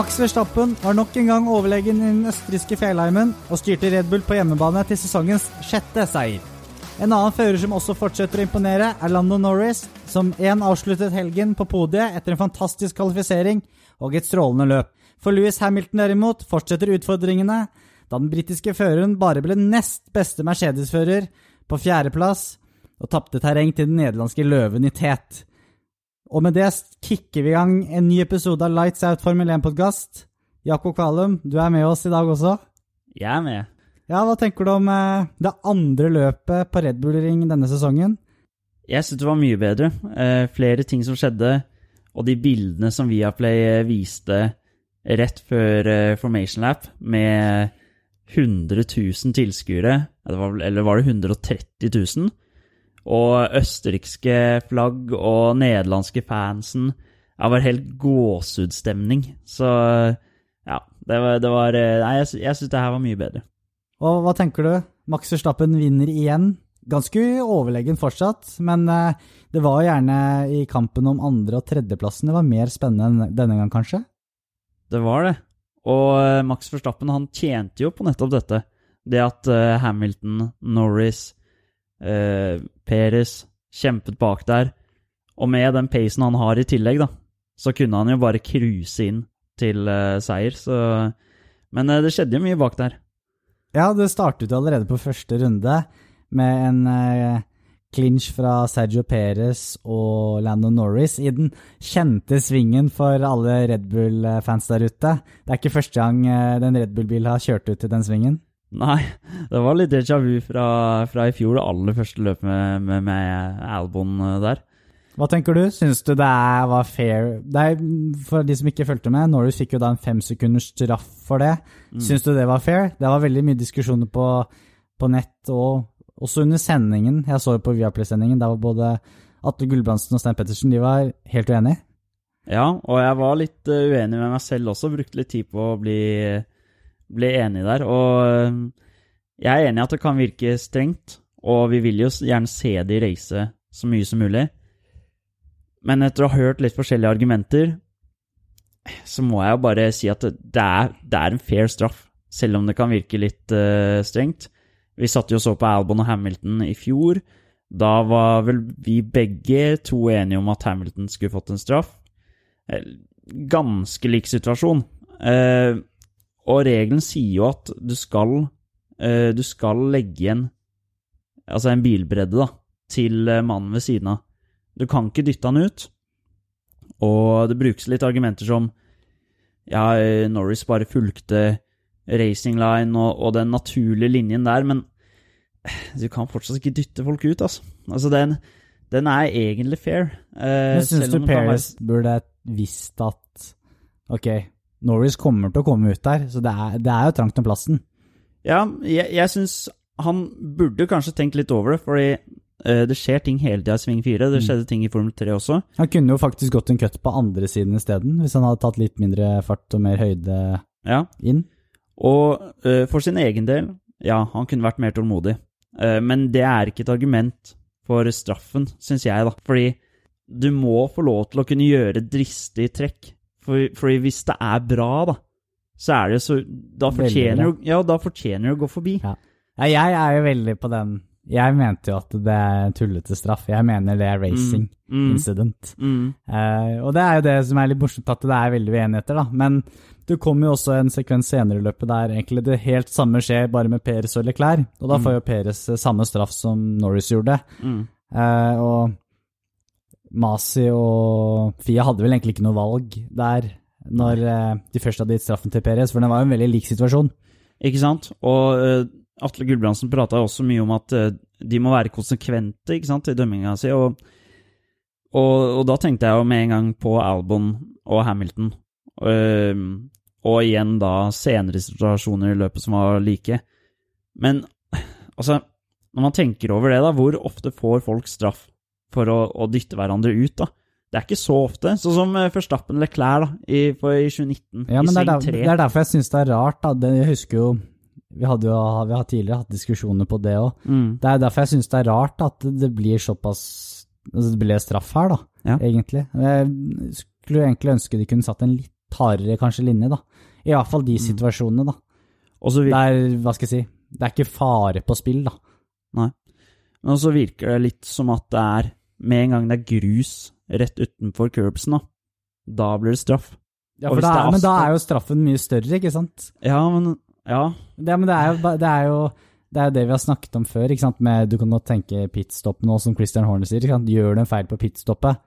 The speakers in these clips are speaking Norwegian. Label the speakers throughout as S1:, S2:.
S1: Max Verstappen var nok en gang overlegen i den østerrikske fjellheimen og styrte Red Bull på hjemmebane til sesongens sjette seier. En annen fører som også fortsetter å imponere, er Lando Norris, som igjen avsluttet helgen på podiet etter en fantastisk kvalifisering og et strålende løp. For Louis Hamilton derimot fortsetter utfordringene, da den britiske føreren bare ble nest beste Mercedes-fører på fjerdeplass og tapte terreng til den nederlandske løven i tet. Og med det kicker vi i gang en ny episode av Lights Out Formel 1-podkast. Jakob Kvalum, du er med oss i dag også.
S2: Jeg er med.
S1: Ja, Hva tenker du om eh, det andre løpet på Red Bull Ring denne sesongen?
S2: Jeg syns det var mye bedre. Eh, flere ting som skjedde, og de bildene som Viaplay eh, viste rett før Formation Lap, med 100 000 tilskuere, eller var det 130 000? Og østerrikske flagg og nederlandske fansen. Det var helt gåsehudstemning. Så ja, det var, det var Nei, jeg, jeg syns det her var mye bedre.
S1: Og hva tenker du? Max Verstappen vinner igjen. Ganske overlegen fortsatt, men eh, det var gjerne i kampen om andre- og tredjeplassen det var mer spennende denne gang, kanskje?
S2: Det var det. Og eh, Max Verstappen han tjente jo på nettopp dette. Det at Hamilton, Norris, uh, Peres kjempet bak der. Og med den pacen han har i tillegg, da, så kunne han jo bare cruise inn til eh, seier. Så Men det skjedde jo mye bak der.
S1: Ja, det startet jo allerede på første runde med en eh, clinch fra Sergio Perez og Landon Norris i den kjente svingen for alle Red Bull-fans der ute. Det er ikke første gang uh, den Red Bull-bilen har kjørt ut i den svingen.
S2: Nei, det var litt déjà vu fra, fra i fjor, det aller første løpet med, med, med Albon eh, der.
S1: Hva tenker du? Syns du det var fair det er, For de som ikke fulgte med, Norris fikk jo da en femsekunders straff for det. Mm. Syns du det var fair? Det var veldig mye diskusjoner på, på nett og også under sendingen. Jeg så jo på Viaplay-sendingen. Der var både Atle Gulbrandsen og Stein Pettersen de var helt uenige.
S2: Ja, og jeg var litt uh, uenig med meg selv også. Brukte litt tid på å bli, bli enig der. Og uh, jeg er enig i at det kan virke strengt, og vi vil jo gjerne se de reise så mye som mulig. Men etter å ha hørt litt forskjellige argumenter, så må jeg jo bare si at det er, det er en fair straff, selv om det kan virke litt uh, strengt. Vi satt jo og så på Albon og Hamilton i fjor. Da var vel vi begge to enige om at Hamilton skulle fått en straff. Eh, ganske lik situasjon. Uh, og regelen sier jo at du skal, uh, du skal legge igjen altså en bilbredde da, til mannen ved siden av. Du kan ikke dytte han ut. Og det brukes litt argumenter som ja, Norris bare fulgte racing line og, og, den naturlige linjen der, men du kan fortsatt ikke dytte folk ut, altså. Altså, den, den er egentlig fair.
S1: Eh, men syns du Paris være... burde visst at ok, Norris kommer til å komme ut der, så det er, det er jo trangt om plassen?
S2: Ja, jeg, jeg syns han burde kanskje tenkt litt over det, fordi uh, det skjer ting hele tida i sving 4. Det mm. skjedde ting i Formel 3 også.
S1: Han kunne jo faktisk gått en cut på andre siden isteden, hvis han hadde tatt litt mindre fart og mer høyde ja. inn.
S2: Og uh, for sin egen del, ja, han kunne vært mer tålmodig. Uh, men det er ikke et argument for straffen, syns jeg, da. Fordi du må få lov til å kunne gjøre dristige trekk. For, fordi hvis det er bra, da, så er det så Da fortjener du ja, da fortjener du å gå forbi.
S1: Ja. ja, jeg er jo veldig på den jeg mente jo at det er tullete straff. Jeg mener det er racing mm. Mm. incident. Mm. Uh, og det er jo det som er litt morsomt, at det er veldig uenigheter, da. Men det kommer jo også en sekvens senere i løpet der egentlig det helt samme skjer, bare med Peres og Leclerc. Og da får jo Peres samme straff som Norris gjorde. Uh, og Masi og Fia hadde vel egentlig ikke noe valg der når uh, de først hadde gitt straffen til Peres, for det var jo en veldig lik situasjon.
S2: Ikke sant? Og Atle Gulbrandsen prata også mye om at uh, de må være konsekvente ikke sant, i dømminga si. Og, og, og, da tenkte jeg jo med en gang på Albon og Hamilton. Uh, og igjen da senere situasjoner i løpet som var like. Men altså, når man tenker over det, da, hvor ofte får folk straff for å, å dytte hverandre ut, da? Det er ikke så ofte. Sånn som Førstappen eller Leclerc da, i, for, i 2019.
S1: Ja, men det er, der, det er, derfor jeg syns det er rart. da. Det, jeg husker jo vi, hadde jo, vi har tidligere hatt diskusjoner på det òg. Mm. Det er derfor jeg syns det er rart at det blir såpass altså Det blir straff her, da, ja. egentlig. Jeg skulle egentlig ønske de kunne satt en litt hardere kanskje linje, da. I hvert fall de
S2: Mm.
S1: situasjonene, da.
S2: Så
S1: Det er, hva skal jeg si, det er ikke fare på spill, da.
S2: men så virker det litt som at det er Med en gang det er grus rett utenfor curbsen, da, da blir det straff.
S1: Ja,
S2: det
S1: er, men da er jo straffen mye større, ikke sant?
S2: Ja, men Ja.
S1: Det, men det er, jo, det er jo det er jo det vi har snakket om før. ikke sant? Med, du kan godt tenke pitstop nå, som Christian Horner sier. ikke sant? Gjør du en feil på pitstoppet,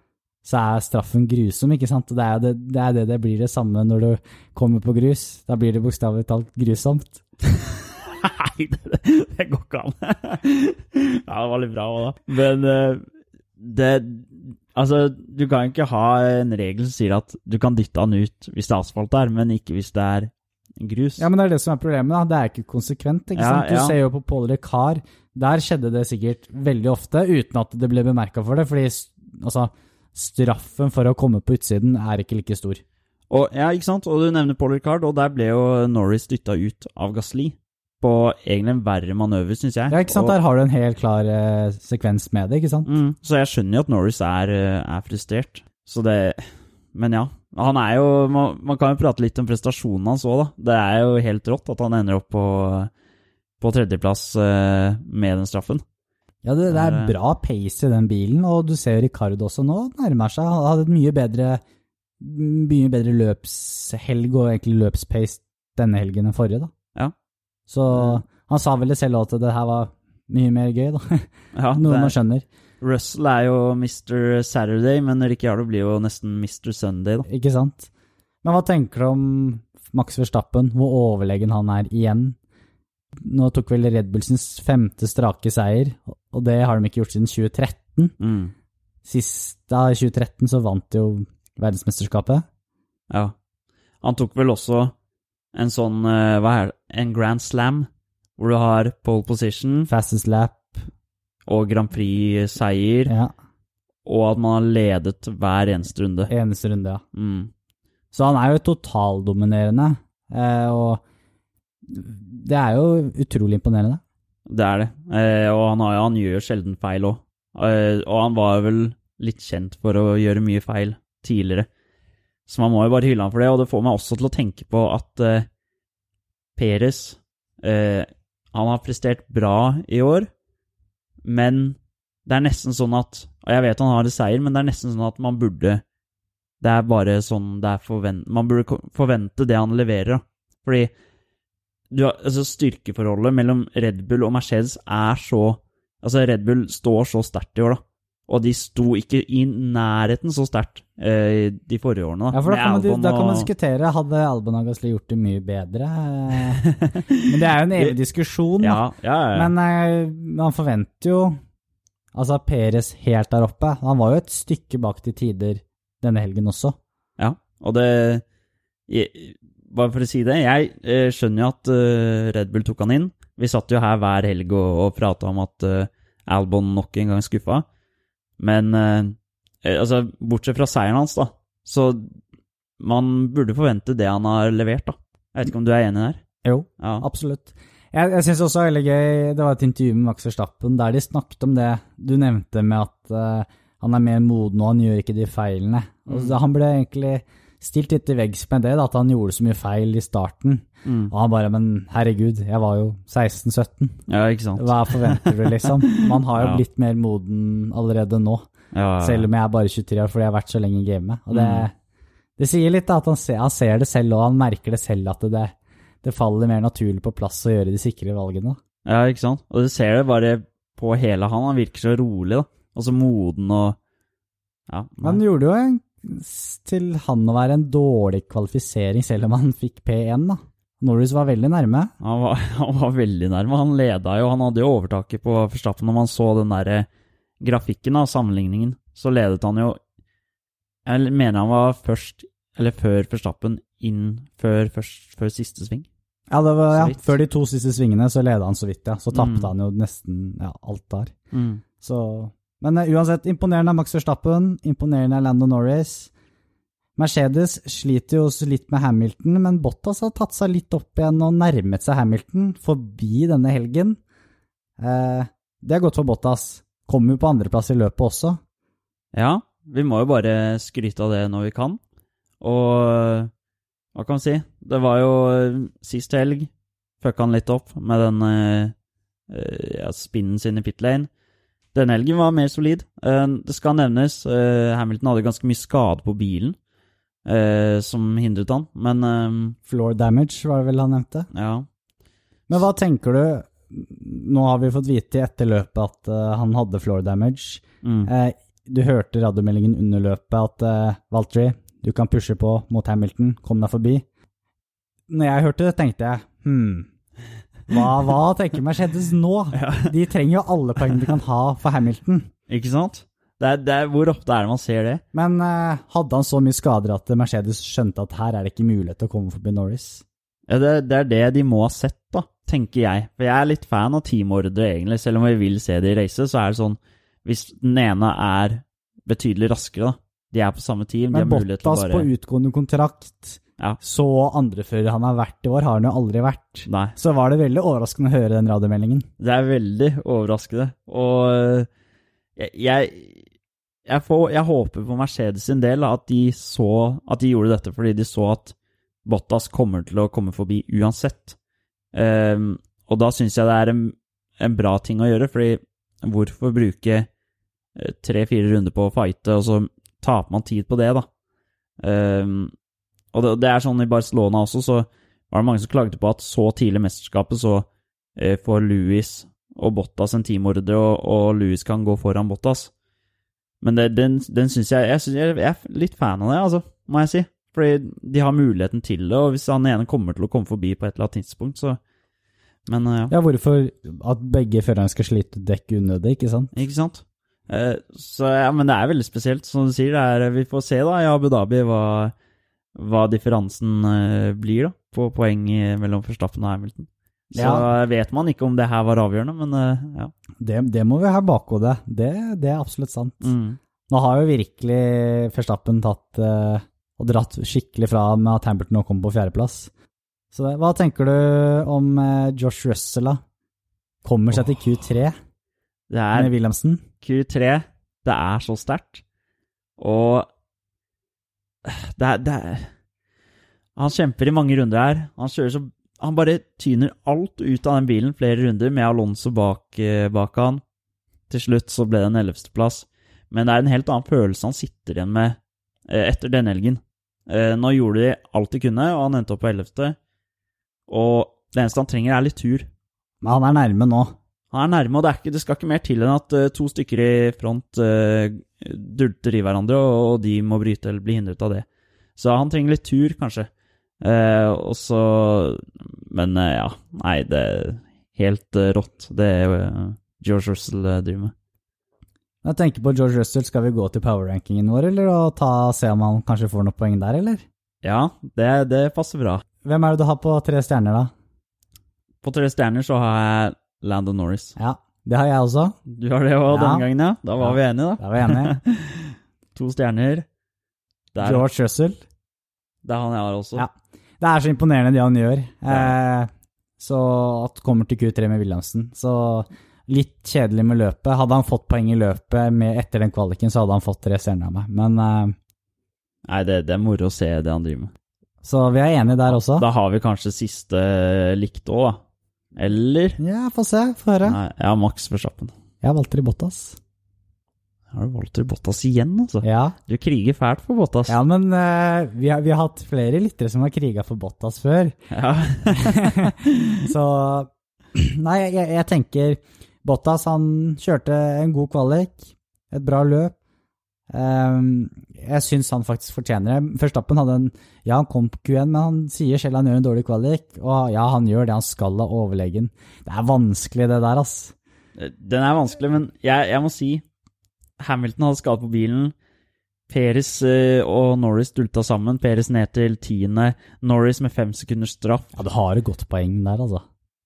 S1: så er straffen grusom. ikke sant? Det er det det, er det, det blir det samme når du kommer på grus. Da blir det bokstavelig talt grusomt.
S2: Nei, det, det går ikke an. ja, det var litt bra òg, da. Men eh, det Altså, du kan ikke ha en regel som sier at du kan dytte han ut hvis det er asfalt der, men ikke hvis det er grus.
S1: Ja, men det er det som er problemet. da. Det er ikke konsekvent. ikke
S2: Ja,
S1: sant? Du
S2: ja.
S1: ser jo på Paul Ricard. Der skjedde det sikkert veldig ofte uten at det ble bemerka for det. fordi altså, straffen for å komme på utsiden er ikke like stor.
S2: Og, ja, ikke sant? Og du nevner Paul Ricard, og der ble jo Norris dytta ut av Gasli. På egentlig en verre manøver, syns jeg.
S1: Ja, ikke sant?
S2: Og,
S1: Der har du en helt klar eh, sekvens med det, ikke sant?
S2: mm, så jeg skjønner jo at Norris er, eh, er frustrert. Så det Men ja. Han er jo man, man kan jo prate litt om prestasjonen hans òg, da. Det er jo helt rått at han ender opp på, på tredjeplass eh, med den straffen.
S1: Ja, det, det er
S2: eh,
S1: bra pace i den bilen, og du ser Ricardo også nå nærmer seg. Han hadde et mye bedre, mye bedre løpshelg og egentlig løpspace denne helgen enn forrige, da. Så han sa vel det selv òg, at det her var mye mer gøy, da.
S2: Ja,
S1: Noe man skjønner,
S2: Russell er jo Mr. Saturday, men Ricciardo blir jo nesten Mr. Sunday, da.
S1: ikke sant? Men hva tenker du om Max Verstappen, hvor overlegen han er igjen? Nå tok vel Red Bull sin femte strake seier, og det har de ikke gjort siden 2013.
S2: Mm.
S1: Sist da, i 2013, så vant de jo verdensmesterskapet.
S2: Ja. Han tok vel også en sånn, eh, hva er det, en Grand Slam, hvor du har pole position
S1: Fastest lap,
S2: og Grand Prix-seier,
S1: ja.
S2: og at man har ledet hver eneste runde.
S1: Eneste runde, ja.
S2: Mm.
S1: Så han er jo totaldominerende, eh, og det er jo utrolig imponerende.
S2: Det er det. Eh, og han, har, han gjør sjelden feil òg. Eh, og han var vel litt kjent for å gjøre mye feil tidligere. Så man må jo bare hylle ham for det, og det får meg også til å tenke på at eh, Peres eh, Han har prestert bra i år, men det er nesten sånn at Og jeg vet han har en seier, men det er nesten sånn at man burde Det er bare sånn det er forvent... Man burde forvente det han leverer. Fordi du altså styrkeforholdet mellom Red Bull og Mercedes er så Altså, Red Bull står så sterkt i år, da. Og de sto ikke i nærheten så sterkt eh, de forrige årene, da.
S1: Ja, for da kan, man, da kan man diskutere, hadde Albon Agasli gjort det mye bedre? Eh, Men det er jo en evig diskusjon.
S2: Ja, ja, ja.
S1: Men eh, man forventer jo Altså, Peres helt der oppe. Han var jo et stykke bak til tider denne helgen også.
S2: Ja, og det jeg, Bare for å si det, jeg jeg skjønner jo at uh, Red Bull tok han inn. Vi satt jo her hver helg og, og prata om at uh, Albon nok en gang skuffa. Men eh, eh, altså, bortsett fra seieren hans, da, så man burde forvente det han har levert, da. Jeg vet ikke om du er enig der?
S1: Jo,
S2: Ja.
S1: absolutt. Jeg, jeg syns også veldig gøy Det var et intervju med Max Verstappen der de snakket om det du nevnte med at uh, han er mer moden og han gjør ikke de feilene.
S2: Mm.
S1: Altså, Han ble egentlig stilt litt til veggs med det, da, at han gjorde så mye feil i starten.
S2: Mm.
S1: Og han bare Men herregud, jeg var jo 16-17.
S2: Ja, ikke sant?
S1: Hva forventer du, liksom? Man har jo
S2: Ja.
S1: blitt mer moden allerede nå.
S2: Ja, ja.
S1: Selv om jeg er bare 23 år fordi jeg har vært så lenge i gamet. Og det,
S2: Mm.
S1: det sier litt da, at han ser, han ser det selv, og han merker det selv at det, det faller mer naturlig på plass å gjøre de sikre valgene.
S2: Ja, ikke sant? Og du ser det bare på hele han. Han virker så rolig, da. Og så moden og Ja.
S1: Han gjorde jo en, til han å være en dårlig kvalifisering, selv om han fikk P1. da. Norris var veldig nærme.
S2: Han var, han var veldig nærme. Han leda jo, han hadde jo overtaket på Verstappen. Når man så den der eh, grafikken av sammenligningen, så ledet han jo Jeg mener han var først, eller før Verstappen, inn før, først, før siste sving.
S1: Ja, det var, ja. Før de to siste svingene så leda han så vidt, ja. Så tapte
S2: Mm.
S1: han jo nesten ja, alt der.
S2: Mm.
S1: Så, men eh, uansett, imponerende er Max Verstappen, imponerende er Lando Norris. Mercedes sliter jo litt med Hamilton, men Bottas har tatt seg litt opp igjen og nærmet seg Hamilton forbi denne helgen. Eh, det er godt for Bottas. Kommer jo på andreplass i løpet også.
S2: Ja, vi må jo bare skryte av det når vi kan. Og hva kan vi si? Det var jo eh, sist helg fucka han litt opp med den eh, eh, ja, spinnen sin i pit lane. Denne helgen var mer solid. Det skal nevnes, Hamilton hadde ganske mye skade på bilen eh, som hindret han, men eh,
S1: Floor damage, var det vel han nevnte.
S2: ja.
S1: Men hva tenker du Nå har vi fått vite i etterløpet at eh, han hadde floor damage.
S2: Mm.
S1: Eh, du hørte radiomeldingen under løpet at uh, Valtry, du kan pushe på mot Hamilton, kom deg forbi. Når jeg hørte det, tenkte jeg hm, hva, hva tenker Mercedes nå? De trenger jo alle poengene de kan ha for Hamilton.
S2: Ikke sant? Det er, det er, hvor ofte er det man ser det?
S1: Men eh, hadde han så mye skader at Mercedes skjønte at her er det ikke mulighet til å komme forbi Norris?
S2: Ja, det, det er det de må ha sett, da, tenker jeg. For jeg er litt fan av teamordre, egentlig. Selv om vi vil se det i race, så er det sånn Hvis den ene er betydelig raskere, da. De er på samme team, de har mulighet til å bare Men Bottas
S1: på utgående kontrakt,
S2: Ja.
S1: så andrefører han har vært i år, har han jo aldri vært.
S2: Nei.
S1: Så var det veldig overraskende å høre den radiomeldingen.
S2: Det er veldig overraskende. Og øh, jeg, jeg, jeg, får, jeg håper for Mercedes sin del at de så At de gjorde dette fordi de så at Bottas kommer til å komme forbi uansett. Um, og da syns jeg det er en, en bra ting å gjøre, fordi hvorfor bruke eh, tre-fire runder på å fighte, og så taper man tid på det, da? Um, og det, det er sånn i Barcelona også, så var det mange som klagde på at så tidlig i mesterskapet så eh, får Louis og Bottas en teamordre, og, og Louis kan gå foran Bottas. Men det, den, den syns jeg, jeg synes jeg Jeg er litt fan av det, altså, må jeg si. Fordi de har muligheten til det, og hvis han ene kommer til å komme forbi på et eller annet tidspunkt, så Men eh, ja.
S1: Ja, hvorfor at begge førerne skal slite dekk unødig, ikke sant?
S2: Ikke sant? Eh, så ja, men det er veldig spesielt, som du sier. Det er, vi får se da i Abu Dhabi hva, hva differansen eh, blir da, på poeng mellom Verstappen og Hamilton. Så
S1: Ja.
S2: vet man ikke om det her var avgjørende, men eh, ja.
S1: Det, det må vi ha i bakhodet. Det, det er absolutt sant.
S2: Mm.
S1: Nå har jo virkelig Verstappen tatt eh, og dratt skikkelig fra med at Hamilton nå kommer på fjerdeplass. Så hva tenker du om eh, Josh Russell, da? Kommer seg til Q3
S2: Det er
S1: med Williamson?
S2: Q3, det er så sterkt. Og det er, det er Han kjemper i mange runder her. Han kjører så Han bare tyner alt ut av den bilen flere runder, med Alonso bak, eh, bak han. Til slutt så ble det en ellevteplass. Men det er en helt annen følelse han sitter igjen med eh, etter denne helgen. Eh, Nå gjorde de alt de kunne, og han endte opp på ellevte. Og det eneste han trenger, er litt tur.
S1: Men han er nærme nå.
S2: Han er nærme, og det, ikke, det skal ikke mer til enn at to stykker i front uh, dulter i hverandre, og, og de må bryte eller bli hindret av det. Så han trenger litt tur, kanskje. Eh, og så Men eh, ja, nei, det er helt eh, rått, det er uh, George Russell eh, driver med.
S1: Jeg tenker på George Russell, skal vi gå til power-rankingen vår, eller og ta, se om han kanskje får noen poeng der, eller?
S2: Ja, det, det passer bra.
S1: Hvem er det du har på tre stjerner, da?
S2: På tre stjerner så har jeg Landon Norris.
S1: Ja, det har jeg også.
S2: Du har det òg
S1: Ja.
S2: denne gangen, ja? Da var
S1: Ja.
S2: vi enige, da.
S1: Da var vi enige.
S2: To stjerner. Der,
S1: George Russell.
S2: Det er han jeg har også.
S1: Ja. Det er så imponerende det han gjør. Eh, så at kommer til Q3 med Williamsen. Så litt kjedelig med løpet. Hadde han fått poeng i løpet med, etter den kvaliken, så hadde han fått tre stjerner av meg. Men eh,
S2: Nei, det, det er moro å se det han driver med.
S1: Så vi er enige der også.
S2: Da har vi kanskje siste eh, likt òg, da. Eller
S1: Ja, få se. Få høre.
S2: Nei, jeg har Max Verstappen.
S1: Jeg valgte i Bottas.
S2: Har du Walter Bottas igjen, altså?
S1: Ja,
S2: Du kriger fælt for Bottas.
S1: ja men uh, vi, har, vi har hatt flere lyttere som har kriga for Bottas før.
S2: Ja.
S1: Så Nei, jeg, jeg tenker Bottas han kjørte en god kvalik, et bra løp. Um, jeg syns han faktisk fortjener det. Førstappen hadde en Ja, han kom på Q1, men han sier selv han gjør en dårlig kvalik. Og ja, han gjør det han skal av overlegen. Det er vanskelig, det der, ass.
S2: Den er vanskelig, men jeg, jeg må si Hamilton hadde skade på bilen. Peres eh, og Norris dulta sammen. Peres ned til tiende. Norris med fem sekunders straff.
S1: Ja, du har et godt poeng der, altså.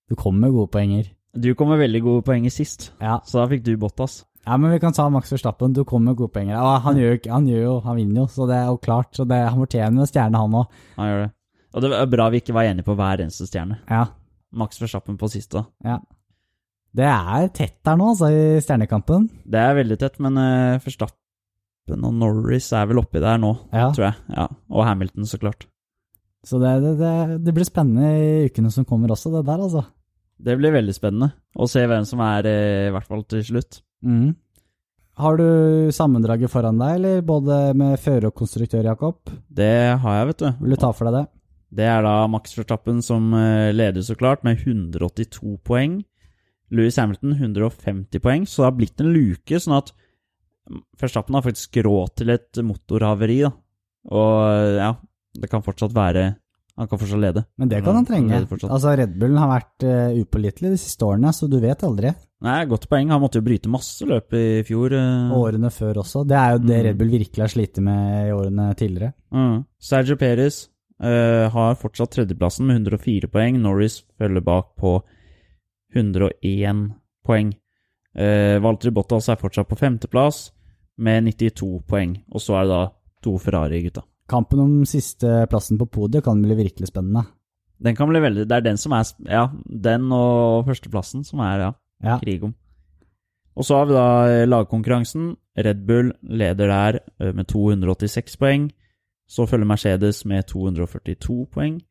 S1: Du kommer med gode poenger.
S2: Du kom med veldig gode poenger sist,
S1: Ja.
S2: så da fikk du Bottas.
S1: ja, men vi kan ta Max Verstappen. Du kom med gode poenger. Og han gjør, han gjør jo Han vinner jo, så det er jo klart. Så det, han fortjener en stjerne, han òg.
S2: Han gjør det. Og det er bra vi ikke var enige på hver eneste stjerne.
S1: Ja.
S2: Max Verstappen på siste.
S1: Ja. Det er tett der nå, altså, i Stjernekampen.
S2: Det er veldig tett, men uh, Verstappen og Norris er vel oppi der nå,
S1: Ja.
S2: tror jeg. Ja, Og Hamilton, så klart.
S1: Så det, det, det, blir spennende i ukene som kommer også, det der, altså.
S2: Det blir veldig spennende å se hvem som er eh, i hvert fall til slutt.
S1: Mm. Har du sammendraget foran deg, eller både med fører og konstruktør, Jakob?
S2: Det har jeg, vet du.
S1: Vil du ta for deg det?
S2: Det er da Max Verstappen som eh, leder, så klart, med 182 poeng. Louis Hamilton 150 poeng, så det har blitt en luke, sånn at Verstappen har faktisk råd til et motorhaveri, da. Og ja, det kan fortsatt være Han kan fortsatt lede.
S1: Men det kan han trenge. Altså, Red Bullen har vært uh, upålitelig de siste årene, så du vet aldri.
S2: Nei, godt poeng. Han måtte jo bryte masse løp i fjor. Uh...
S1: Årene før også. Det er jo det
S2: Mm.
S1: Red Bull virkelig har slitt med i årene tidligere.
S2: Mm. Sergio Perez uh, har fortsatt tredjeplassen med 104 poeng. Norris følger bak på 101 poeng. Eh, Walter Bottas er fortsatt på femteplass med 92 poeng. Og så er det da to Ferrari-gutta.
S1: Kampen om sisteplassen på podiet kan bli virkelig spennende.
S2: Den kan bli veldig Det er den som er Ja, den og førsteplassen som er ja,
S1: Ja.
S2: krig om. Og så har vi da eh, lagkonkurransen. Red Bull leder der eh, med 286 poeng. Så følger Mercedes med 242 poeng.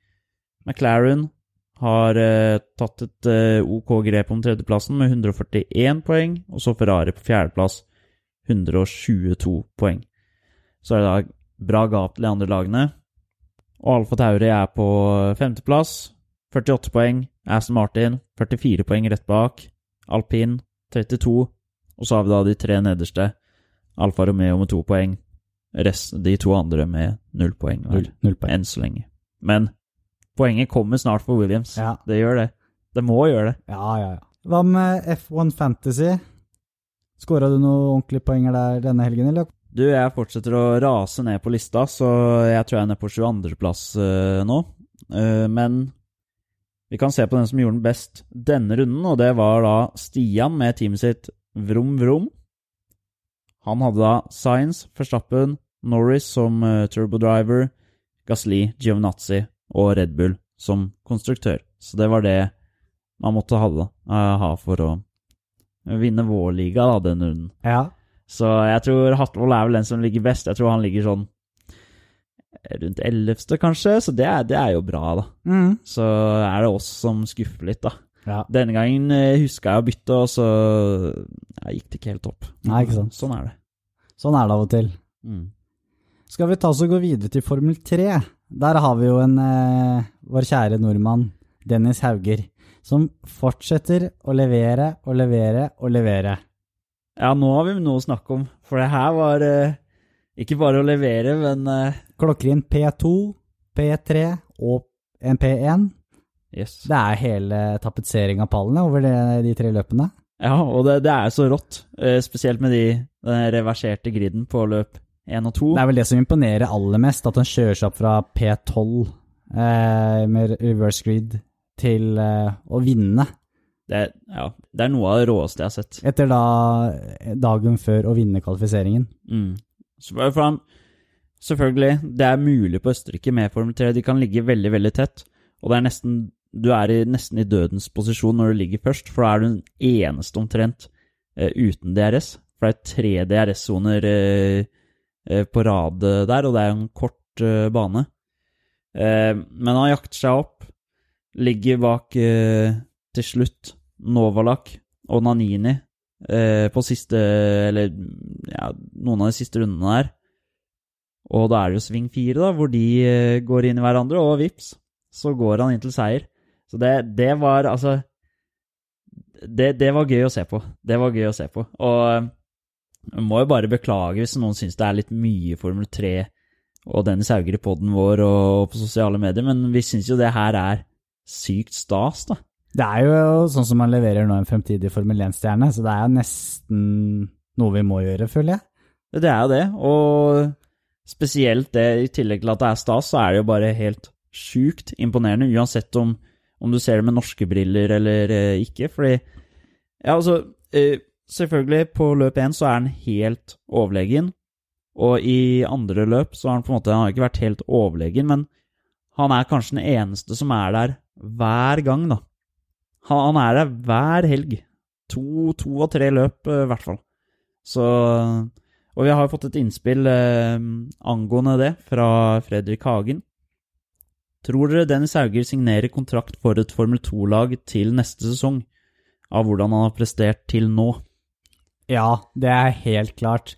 S2: McLaren har eh, tatt et eh, OK grep om tredjeplassen med 141 poeng. Og så Ferrari på fjerdeplass, 122 poeng. Så er det da bra gap til de andre lagene. Og Alfa Tauri er på femteplass, 48 poeng. Aston Martin 44 poeng rett bak. Alpin 32. Og så har vi da de tre nederste. Alfa Romeo med to poeng. Rest, de to andre med null poeng hver,
S1: Null, null poeng.
S2: enn så lenge. Men poenget kommer snart for Williams.
S1: Ja.
S2: Det gjør det. Det må gjøre det.
S1: Ja, ja, ja. Hva med F1 Fantasy? Skåra du noen ordentlige poenger der denne helgen, eller?
S2: Du, jeg fortsetter å rase ned på lista, så jeg tror jeg er nede på 22.-plass uh, nå. Uh, men vi kan se på den som gjorde den best denne runden, og det var da Stian med teamet sitt Vrom Vrom. Han hadde da Science, Verstappen, Norris som uh, turbodriver, Gasli, Giovinazzi og Red Bull som konstruktør. Så det var det man måtte ha, da, eh, ha for å vinne vår liga da, den runden.
S1: Ja.
S2: Så jeg tror Hatvold er vel den som ligger best. Jeg tror han ligger sånn rundt ellevte, kanskje, så det er, det er jo bra, da.
S1: Mm.
S2: Så er det oss som skuffer litt, da.
S1: ja.
S2: Denne gangen eh, huska jeg å bytte, og så jeg gikk det ikke helt opp.
S1: Nei, ikke sant.
S2: Sånn er det.
S1: Sånn er det av og til.
S2: Mm.
S1: Skal vi ta oss og gå videre til Formel 3? Der har vi jo en eh, vår kjære nordmann, Dennis Hauger, som fortsetter å levere og levere og levere.
S2: Ja, nå har vi noe å snakke om, for det her var eh, ikke bare å levere, men eh,
S1: Klokker inn P2, P3 og en P1.
S2: Yes.
S1: Det er hele tapetsering av pallene over det, de tre løpene.
S2: Ja, og det, det er så rått, eh, spesielt med de, den reverserte griden på løp 1 og 2.
S1: Det er vel det som imponerer aller mest, at han kjører seg opp fra P12 eh, med reverse grid til eh, å vinne.
S2: Det, ja, det er noe av det råeste jeg har sett.
S1: Etter da dagen før å vinne kvalifiseringen.
S2: Mm. Så for han, selvfølgelig, det er mulig på Østerrike med Formel 3. De kan ligge veldig, veldig tett. Og det er nesten, du er i, nesten i dødens posisjon når du ligger først, for da er du den eneste omtrent eh, uten DRS. For det er tre DRS-soner eh, eh, på rad eh, der, og det er en kort eh, bane. Eh, men han jakter seg opp, ligger bak eh, til slutt Novalak og Nanini eh, på siste Eller ja, noen av de siste rundene der. Og da er det jo sving fire, da, hvor de eh, går inn i hverandre, og vips, så går han inn til seier. Så det, det var altså det, det var gøy å se på. Det var gøy å se på. Og eh, jeg må jo bare beklage hvis noen syns det er litt mye Formel 3 og Dennis Hauger i poden vår og på sosiale medier, men vi syns jo det her er sykt stas, da.
S1: Det er jo sånn som man leverer nå en fremtidig Formel 1-stjerne, så det er jo nesten noe vi må gjøre, føler jeg.
S2: Det er jo det, og spesielt det, i tillegg til at det er stas, så er det jo bare helt sjukt imponerende, uansett om, om du ser det med norske briller eller eh, ikke, fordi Ja, altså eh, Selvfølgelig, på løp én så er han helt overlegen, og i andre løp så har han på en måte Han har ikke vært helt overlegen, men han er kanskje den eneste som er der hver gang, da. Han, er der hver helg. To, to og tre løp, eh, i hvert fall. Så og vi har fått et innspill eh, angående det fra Fredrik Hagen. Tror dere Dennis Hauger signerer kontrakt for et Formel 2-lag til neste sesong, av hvordan han har prestert til nå?
S1: Ja, det er helt klart.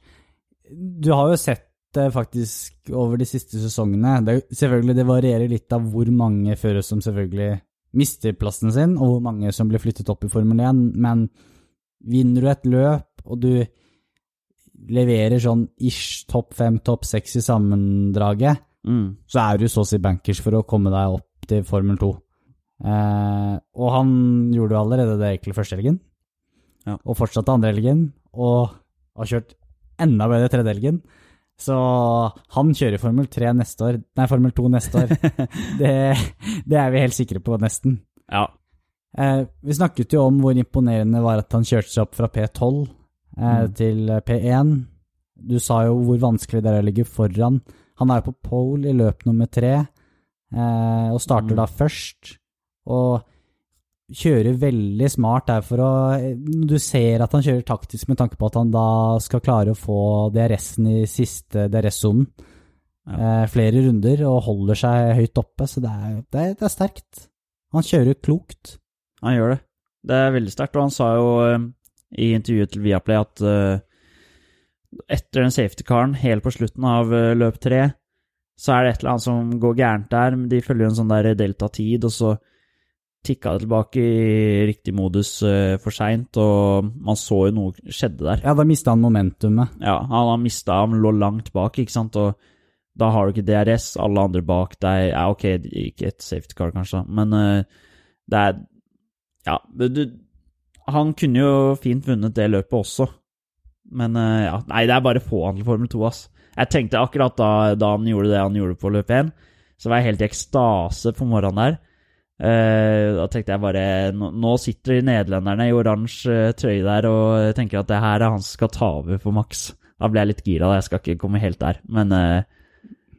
S1: Du har jo sett det faktisk over de siste sesongene. Det, selvfølgelig, det varierer litt av hvor mange førere som selvfølgelig mister plassen sin, og hvor mange som blir flyttet opp i Formel 1, men vinner du et løp, og du leverer sånn ish topp fem, topp seks i sammendraget,
S2: Mm.
S1: så er du så å si bankers for å komme deg opp til Formel 2. Eh, og han gjorde jo allerede det egentlig første helgen,
S2: Ja.
S1: og fortsatte andre helgen, og har kjørt enda bedre tredje helgen. Så han kjører Formel 3 neste år, nei, Formel 2 neste år. det, det er vi helt sikre på, nesten.
S2: Ja.
S1: Eh, vi snakket jo om hvor imponerende det var at han kjørte seg opp fra P12 eh,
S2: Mm.
S1: til P1. Du sa jo hvor vanskelig det er å ligge foran. Han er jo på pole i løp nummer tre, eh, og starter
S2: Mm.
S1: da først. Og kjører veldig smart der for å Du ser at han kjører taktisk med tanke på at han da skal klare å få DRS-en i siste DRS-sonen. Eh, flere runder og holder seg høyt oppe, så det er, det er, det er sterkt. Han kjører klokt.
S2: Han gjør det. Det er veldig sterkt, og han sa jo eh, i intervjuet til Viaplay at eh, etter den safety-karen helt på slutten av eh, løp tre, så er det et eller annet som går gærent der. De følger jo en sånn der delta-tid, og så tikka det tilbake i riktig modus eh, for seint, og man så jo noe skjedde der.
S1: Ja, da mista han momentumet.
S2: Ja, han har mista Han lå langt bak, ikke sant, og da har du ikke DRS, alle andre bak deg Ja, ok, ikke et safety car, kanskje, men uh, det er Ja, du Han kunne jo fint vunnet det løpet også, men uh, ja Nei, det er bare få han til Formel 2, ass. Jeg tenkte akkurat da, da han gjorde det han gjorde på løp 1, så var jeg helt i ekstase på morgenen der. Eh, da tenkte jeg bare Nå, nå sitter de nederlenderne i oransje eh, trøye der og tenker at det her er han som skal ta over for Max. Da ble jeg litt gira. da, Jeg skal ikke komme helt der, men eh,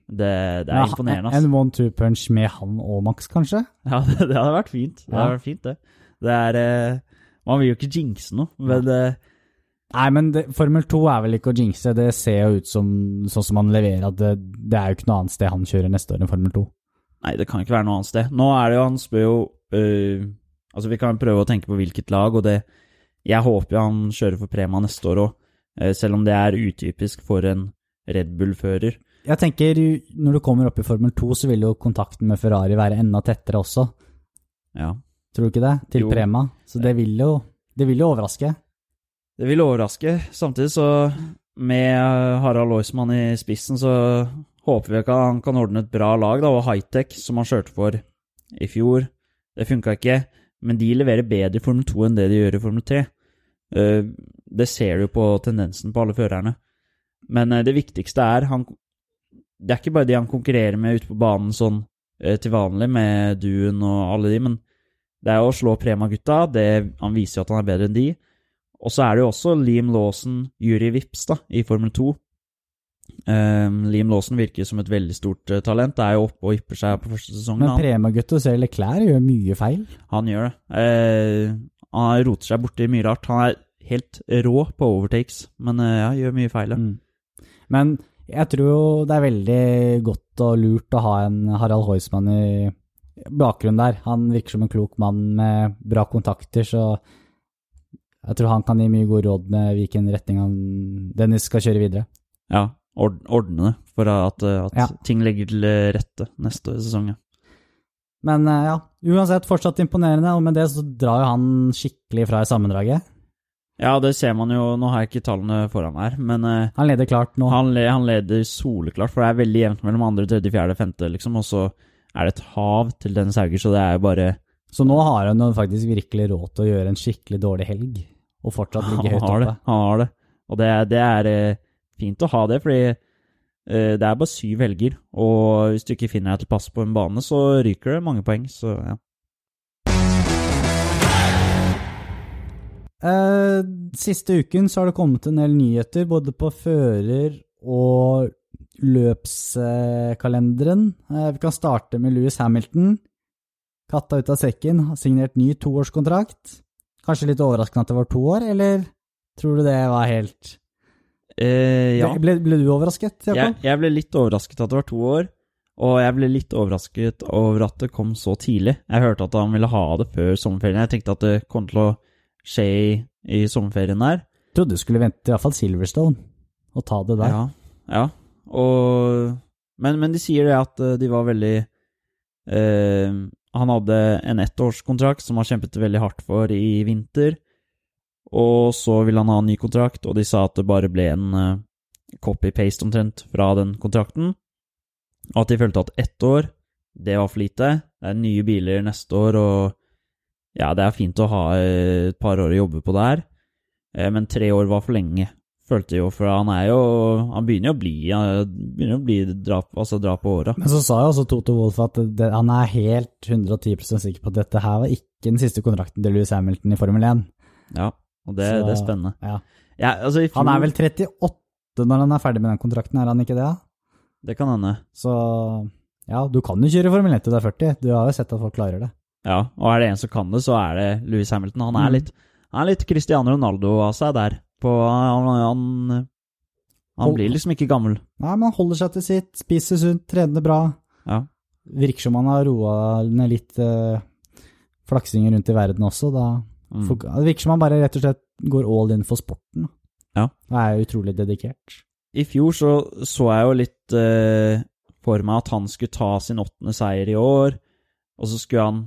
S2: det, det er
S1: Ja,
S2: imponerende.
S1: En one-two punch med han og Max, kanskje?
S2: Ja, det, det hadde vært fint. Det
S1: Ja.
S2: hadde vært fint, det. Det er eh, Man vil jo ikke jinxe noe, men eh,
S1: Nei, men det, Formel 2 er vel ikke å jinxe. Det ser jo ut som sånn som han leverer, at det, det er jo ikke noe annet sted han kjører neste år enn Formel 2.
S2: Nei, det kan ikke være noe annet sted. Nå er det jo Han spør jo øh, Altså, vi kan prøve å tenke på hvilket lag, og det Jeg håper jo han kjører for Prema neste år òg, selv om det er utypisk for en Red Bull-fører.
S1: Jeg tenker, når du kommer opp i Formel 2, så vil jo kontakten med Ferrari være enda tettere også.
S2: Ja.
S1: Tror du ikke det? Til
S2: Jo.
S1: Prema. Så det vil jo, det vil jo overraske.
S2: Det vil overraske. Samtidig så, med Harald Loismann i spissen, så håper vi ikke han kan ordne et bra lag, da, og high-tech, som han kjørte for i fjor. Det funka ikke, men de leverer bedre i Formel 2 enn det de gjør i Formel 3. Eh, Det ser du på tendensen på alle førerne. Men eh, det viktigste er han Det er ikke bare de han konkurrerer med ute på banen sånn eh, til vanlig, med Duen og alle de, men det er å slå Prema-gutta. Han viser jo at han er bedre enn de. Og så er det jo også Liam Lawson, Yuri Vips, da, i Formel 2. Um, Liam Lawson virker som et veldig stort uh, talent. Det er jo oppe og ypper seg på første sesongen.
S1: Men. Prema-gutta Serge Leclerc gjør mye feil.
S2: Han gjør det. Uh, han roter seg borti mye rart. Han er helt rå på overtakes, men uh, ja, gjør mye feil. ja.
S1: Mm. Men jeg tror jo det er veldig godt og lurt å ha en Harald Heusmann i bakgrunnen der. Han virker som en klok mann med bra kontakter, så jeg tror han kan gi mye gode råd med hvilken retning han, Dennis skal kjøre videre.
S2: Ja, ordne det for at, eh, at
S1: Ja.
S2: ting legger til eh, rette neste sesong. ja.
S1: Men eh, ja, uansett fortsatt imponerende, og med det så drar jo han skikkelig fra i sammendraget.
S2: Ja, det ser man jo. Nå har jeg ikke tallene foran meg her, men
S1: Han leder klart nå.
S2: han, han leder soleklart, for det er veldig jevnt mellom andre, tredje, fjerde, femte, liksom, og så er det et hav til Dennis Hauger, så det er jo bare
S1: Så nå har han faktisk virkelig råd til å gjøre en skikkelig dårlig helg, og fortsatt ligge høyt oppe.
S2: Han har det. Han har det. Og det, det er fint å ha det, fordi eh, det er bare syv helger, og hvis du ikke finner deg til pass på en bane, så ryker det mange poeng, så ja.
S1: Eh, siste uken så har det kommet en del nyheter, både på fører- og løpskalenderen. Eh, vi kan starte med Louis Hamilton. Katta ut av sekken, har signert ny toårskontrakt. Kanskje litt overraskende at det var to år, eller tror du det var helt
S2: Eh, ja.
S1: ble, ble du overrasket,
S2: Jeg,
S1: Jakob?
S2: jeg ble litt overrasket at det var to år, Og jeg ble litt overrasket over at det kom så tidlig. Jeg hørte at han ville ha det før sommerferien. Jeg tenkte at det kom til å skje i, i sommerferien der.
S1: Trodde du skulle vente til iallfall Silverstone og ta det der.
S2: Ja, ja. Og, men, men de sier det at eh, de var veldig eh, Han hadde en ettårskontrakt som han kjempet veldig hardt for i vinter. Og så ville han ha en ny kontrakt, og de sa at det bare ble en uh, copy-paste omtrent fra den kontrakten. Og at de følte at ett år, det var for lite. Det er nye biler neste år, og ja, det er fint å ha et par år å jobbe på der. Eh, men tre år var for lenge, følte jeg jo, for han er jo Han begynner jo å bli, begynner å bli dra, altså dra på åra.
S1: Men så sa jo også Toto Wolff at det, han er helt 110 sikker på at dette her var ikke den siste kontrakten til Louis Hamilton i Formel 1.
S2: Ja, og det,
S1: Så-
S2: det er spennende.
S1: Ja.
S2: Ja, altså, fjor,
S1: Han er vel 38 når han er ferdig med den kontrakten, er han ikke det?
S2: Det kan hende.
S1: Så ja, du kan jo kjøre Formel 1 til du er 40. Du har jo sett at folk klarer det.
S2: Ja, og er det en som kan det, så er det Louis Hamilton. Han er
S1: Mm.
S2: litt, han er litt Cristiano Ronaldo av seg der. På, han, han, han blir liksom ikke gammel.
S1: Nei, men han holder seg til sitt, spiser sunt, trener bra.
S2: Ja.
S1: Virker som han har roa ned litt uh, flaksinger rundt i verden også. Da.
S2: Mm.
S1: For, det virker som han bare rett og slett går all in for sporten.
S2: Ja.
S1: Og er utrolig dedikert.
S2: I fjor så, så jeg jo litt eh, for meg at han skulle ta sin åttende seier i år, og så skulle han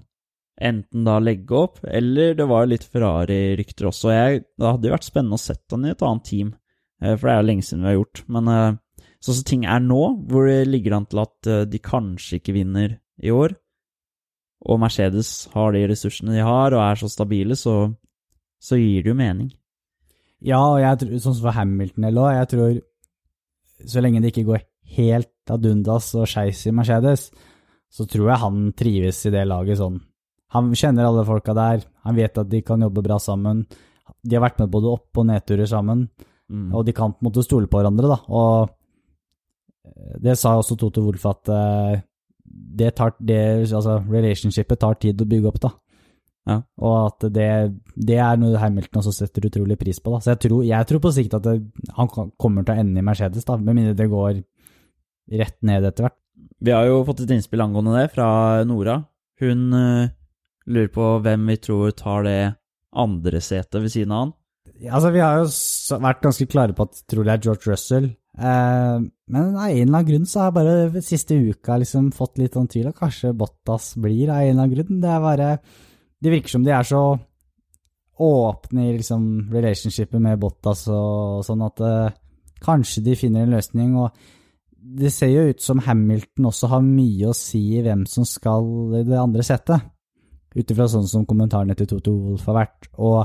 S2: enten da legge opp, eller det var litt Ferrari-rykter også. Jeg, det hadde jo vært spennende å sette han i et annet team, eh, for det er jo lenge siden vi har gjort. Men eh, sånn som ting er nå, hvor det ligger an til at eh, de kanskje ikke vinner i år, og Mercedes har de ressursene de har, og er så stabile, så, så gir det jo mening.
S1: Ja, og jeg tror, sånn som for Hamilton eller også, jeg tror så lenge det ikke går helt ad undas og skeis i Mercedes, så tror jeg han trives i det laget sånn. Han kjenner alle folka der, han vet at de kan jobbe bra sammen. De har vært med både opp- og nedturer sammen,
S2: Mm.
S1: og de kan på en måte stole på hverandre, da. Og eh, det sa også Toto Wolff at eh, det tar, det, altså, relationshipet tar tid å bygge opp, da.
S2: Ja.
S1: Og at det, det er noe Hamilton også setter utrolig pris på. Da. Så jeg tror, jeg tror på sikt at det, han kommer til å ende i Mercedes, da, med mindre det går rett ned etter hvert.
S2: Vi har jo fått et innspill angående det fra Nora. Hun uh, lurer på hvem vi tror tar det andre setet ved siden av han.
S1: Altså, Vi har jo vært ganske klare på at trolig tror det er George Russell. Eh, men av en eller annen grunn så har jeg bare siste uka liksom fått litt sånn tvil, og kanskje Bottas blir av en eller annen grunn. Det er bare Det virker som de er så åpne i liksom relationshipet med Bottas og sånn at uh, kanskje de finner en løsning. og det ser jo ut som Hamilton også har mye å si i hvem som skal i det andre settet, ut ifra sånn som kommentarene til Toto Wolff har vært. Og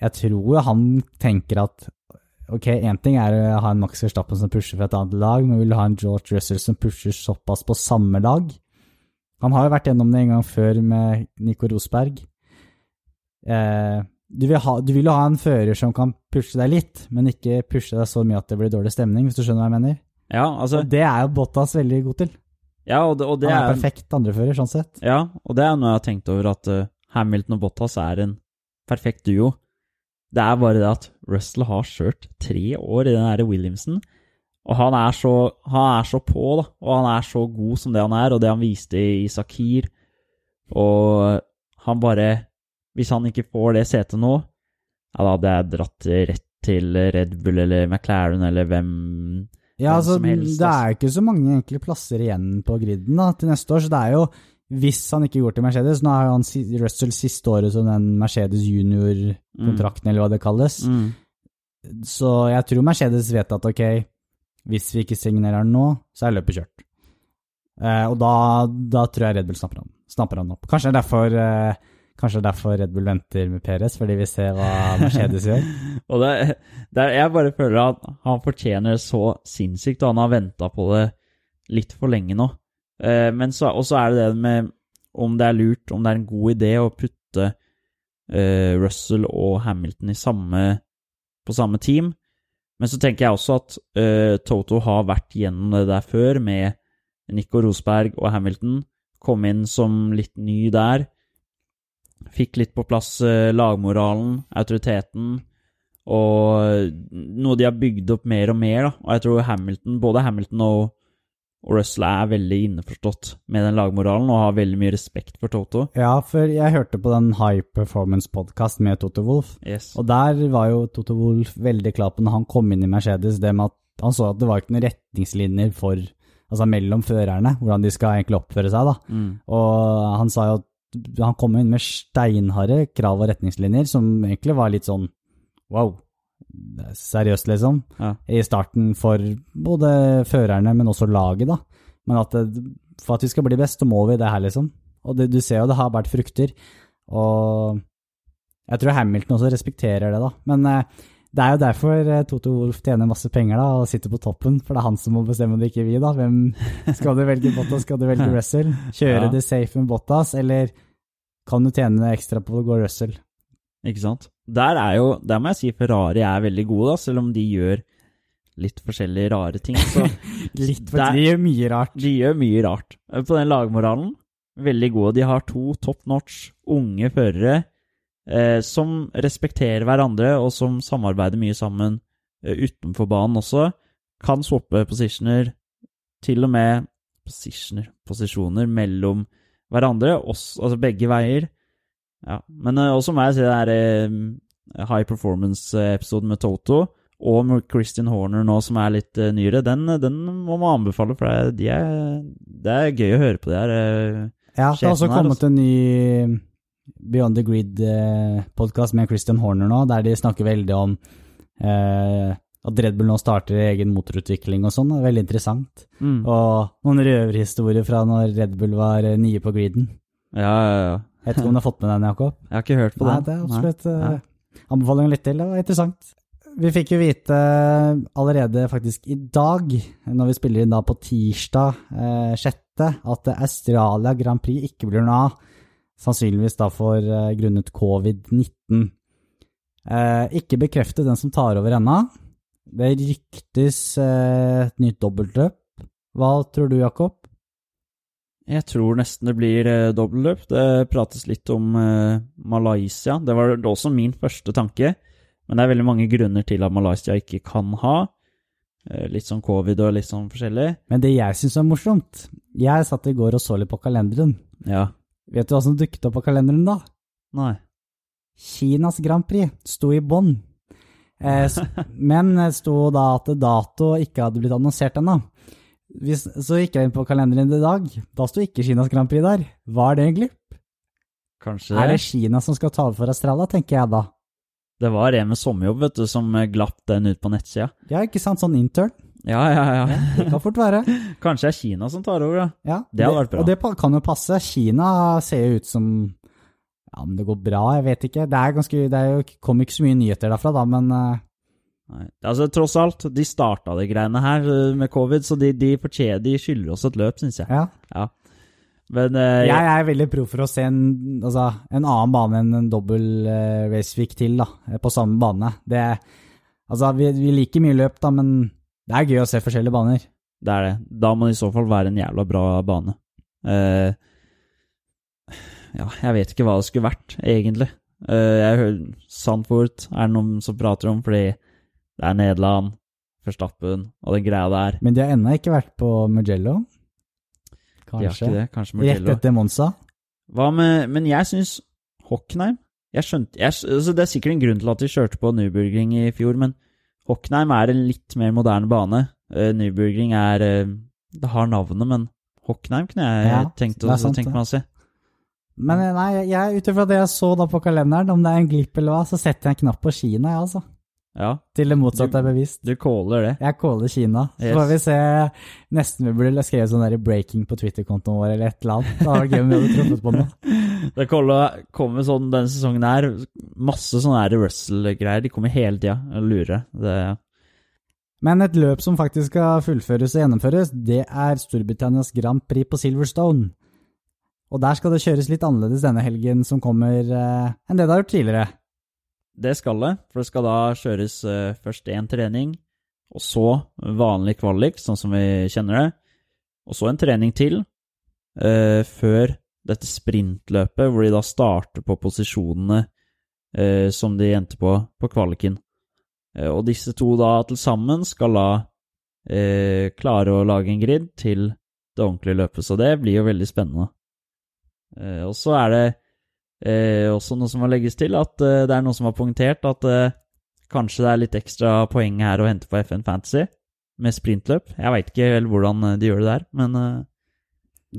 S1: jeg tror han tenker at ok, én ting er å ha en Max Verstappen som pusher for et annet lag, men vil du ha en George Russell som pusher såpass på samme lag? Han har jo vært gjennom det en gang før med Nico Rosberg. Eh, du, vil ha, du vil jo ha en fører som kan pushe deg litt, men ikke pushe deg så mye at det blir dårlig stemning, hvis du skjønner hva jeg mener?
S2: Ja, altså
S1: Og det er jo Bottas veldig god til.
S2: Ja, og det, og det
S1: Han er
S2: er,
S1: perfekt andrefører, sånn sett.
S2: ja, og det er noe jeg har tenkt over, at uh, Hamilton og Bottas er en perfekt duo. Det er bare det at Russell har kjørt tre år i den derre Williamson, og han er, så, han er så på, da, og han er så god som det han er, og det han viste i Sakir, og han bare Hvis han ikke får det setet nå, ja, da hadde jeg dratt rett til Red Bull eller McLaren eller hvem
S1: Ja, altså,
S2: helst,
S1: det
S2: altså.
S1: er ikke så mange egentlig plasser igjen på griden da, til neste år, så det er jo hvis han ikke går til Mercedes Nå er han Russell siste året som den Mercedes junior-kontrakten, eller hva det kalles.
S2: mm.
S1: Så jeg tror Mercedes vet at ok, hvis vi ikke signerer han nå, så er løpet kjørt. Eh, og da, da tror jeg Red Bull snapper han, snapper han opp. Kanskje det er derfor, eh, kanskje er derfor Red Bull venter med Perez, fordi vi ser hva Mercedes gjør.
S2: Og det, det er, jeg bare føler at han fortjener det så sinnssykt, og han har venta på det litt for lenge nå. Eh, men så, og så er det det med om det er lurt, om det er en god idé å putte uh, Russell og Hamilton samme, på samme team. Men så tenker jeg også at uh, Toto har vært gjennom det der før, med Nico Rosberg og Hamilton. Kom inn som litt ny der. Fikk litt på plass uh, lagmoralen, autoriteten, og noe de har bygd opp mer og mer. da. Og jeg tror Hamilton, både Hamilton og, Og Russell er veldig innforstått med den lagmoralen og har veldig mye respekt for Toto.
S1: Ja, for jeg hørte på den High Performance-podkast med Toto Wolff,
S2: Yes.
S1: og der var jo Toto Wolff veldig klar på når han kom inn i Mercedes, det med at han så at det var ikke noen retningslinjer for, altså mellom førerne, hvordan de skal egentlig oppføre seg, da.
S2: Mm.
S1: Og han sa jo at han kom inn med steinharde krav og retningslinjer, som egentlig var litt sånn wow, seriøst, liksom.
S2: Ja.
S1: I starten for både førerne, men også laget, da. Men at det, for at vi skal bli best, så må vi det her, liksom. Og det, du ser jo det har båret frukter. Og jeg tror Hamilton også respekterer det, da. Men eh, det er jo derfor eh, Toto Wolff tjener masse penger da, og sitter på toppen, for det er han som må bestemme det, ikke vi. da. Hvem Skal du velge Bottas, skal du velge Russell? Kjøre
S2: Ja.
S1: det safe med Bottas, eller kan du tjene ekstra på å gå Russell?
S2: Ikke sant? Der er jo, der må jeg si Ferrari er veldig gode, da, selv om de gjør litt forskjellige rare ting. Så
S1: Litt, for
S2: Der-
S1: de gjør mye rart.
S2: de gjør mye rart. På den lagmoralen, veldig gode. De har to top notch unge førere eh, som respekterer hverandre, og som samarbeider mye sammen eh, utenfor banen også. Kan swappe positioner, til og med positioner, posisjoner mellom hverandre, også, altså begge veier. Ja, men eh, også må jeg si det er eh, high performance-episoden med Toto, og med Christian Horner nå, som er litt eh, nyere, den, den må man anbefale, for det, de er, det er gøy å høre på det her.
S1: Ja, det har også
S2: her,
S1: kommet en ny Beyond the Grid-podkast med Christian Horner nå, der de snakker veldig om eh, at Red Bull nå starter egen motorutvikling og sånn. Er Veldig interessant.
S2: Mm.
S1: Og noen røverhistorier fra når Red Bull var nye på griden.
S2: Ja, ja, ja.
S1: Jeg vet ikke om du har fått med den, Jakob?
S2: Jeg har ikke hørt på
S1: Nei,
S2: den.
S1: det er absolutt
S2: Nei.
S1: uh, anbefaling litt til. Det var interessant. Vi fikk jo vite allerede faktisk i dag, når vi spiller inn da på tirsdag eh, 6., at Australia Grand Prix ikke blir noe av. Sannsynligvis da for eh, grunnet covid-19. Eh, ikke bekreftet den som tar over ennå. Det ryktes eh, et nytt dobbeltløp. Hva tror du, Jakob?
S2: Jeg tror nesten det blir eh, dobbeltløp. Det prates litt om eh, Malaysia. Det var også min første tanke. Men det er veldig mange grunner til at Malaysia ikke kan ha. Eh, litt sånn covid og litt sånn forskjellig.
S1: Men det jeg syns er morsomt Jeg satt i går og så litt på kalenderen.
S2: Ja.
S1: Vet du hva som dukket opp på kalenderen da?
S2: Nei.
S1: Kinas Grand Prix sto i bånn. Eh, men det sto da at dato ikke hadde blitt annonsert ennå. Hvis- Så gikk jeg inn på kalenderen i dag. Da sto ikke Kinas Grand Prix der. Hva er det glipp?
S2: Kanskje det.
S1: Er
S2: det.
S1: det Kina som skal ta over for Australia, tenker jeg da.
S2: Det var en med sommerjobb, vet du, som eh, glapp den ut på nettsida.
S1: Ja, ikke sant? Sånn intern.
S2: Ja, ja, ja.
S1: Det kan fort være.
S2: Kanskje det er Kina som tar over, da.
S1: Ja,
S2: Det hadde vært bra.
S1: Og det kan jo passe. Kina ser jo ut som Ja, men det går bra, jeg vet ikke. Det er ganske Det er jo, kom ikke så mye nyheter derfra, da, men eh,
S2: Nei. Altså, tross alt, de starta de greiene her eh, med covid, så de, de, de skylder oss et løp, syns jeg.
S1: ja.
S2: Ja. Men uh,
S1: Jeg er veldig pro for å se en, altså, en annen bane enn en dobbel uh, raceweek til, da, eh, på samme bane. Det, altså, vi, vi liker mye løp, da, men det er gøy å se forskjellige baner.
S2: det er det. Da må det i så fall være en jævla bra bane. Uh, ja, jeg vet ikke hva det skulle vært, egentlig. Uh, jeg hører Sandfort er det noen som prater om, fordi det er Nederland, Verstappen og den greia der.
S1: Men de har ennå ikke vært på Mugello. Kanskje.
S2: De har ikke det, kanskje
S1: Rett
S2: Mugello.
S1: etter Monza.
S2: Hva med Men jeg syns Hockenheim jeg skjønte, jeg, altså Det er sikkert en grunn til at de kjørte på Nürburgring i fjor, men Hockenheim er en litt mer moderne bane. Uh, Nürburgring er uh, Det har navnet, men Hockenheim kunne jeg
S1: Ja,
S2: tenkt, å,
S1: sant,
S2: tenkt meg å se.
S1: Men eh, nei, ut ifra det jeg så da på kalenderen, om det er en glipp eller hva, så setter jeg en knapp på Kina, jeg, altså.
S2: Ja,
S1: Til det motsatte
S2: Du-
S1: er bevist.
S2: du caller det.
S1: Jeg caller Kina. Så
S2: Yes.
S1: får vi se. Nesten vi burde skrevet sånn der breaking på Twitter-kontoen vår eller et eller annet. Det var gøy om vi hadde truffet på noe.
S2: Det kommer kommer sånn denne sesongen her, masse sånne Russell-greier. De kommer hele tida og lurer. Det,
S1: Men et løp som faktisk skal fullføres og gjennomføres, det er Storbritannias Grand Prix på Silverstone. Og der skal det kjøres litt annerledes denne helgen som kommer, eh, enn det det har gjort tidligere.
S2: Det skal det, for det skal da kjøres eh, først én trening, og så vanlig kvalik, sånn som vi kjenner det, og så en trening til, eh, før dette sprintløpet, hvor de da starter på posisjonene eh, som de endte på på kvaliken. Eh, og disse to da til sammen skal da eh, klare å lage en grid til det ordentlige løpet. Så det blir jo veldig spennende. Eh, og så er det eh, også noe som må legges til, at eh, det er noen som har poengtert at eh, kanskje det er litt ekstra poeng her å hente på FN Fantasy med sprintløp. Jeg veit ikke helt hvordan eh, de gjør det der, men eh,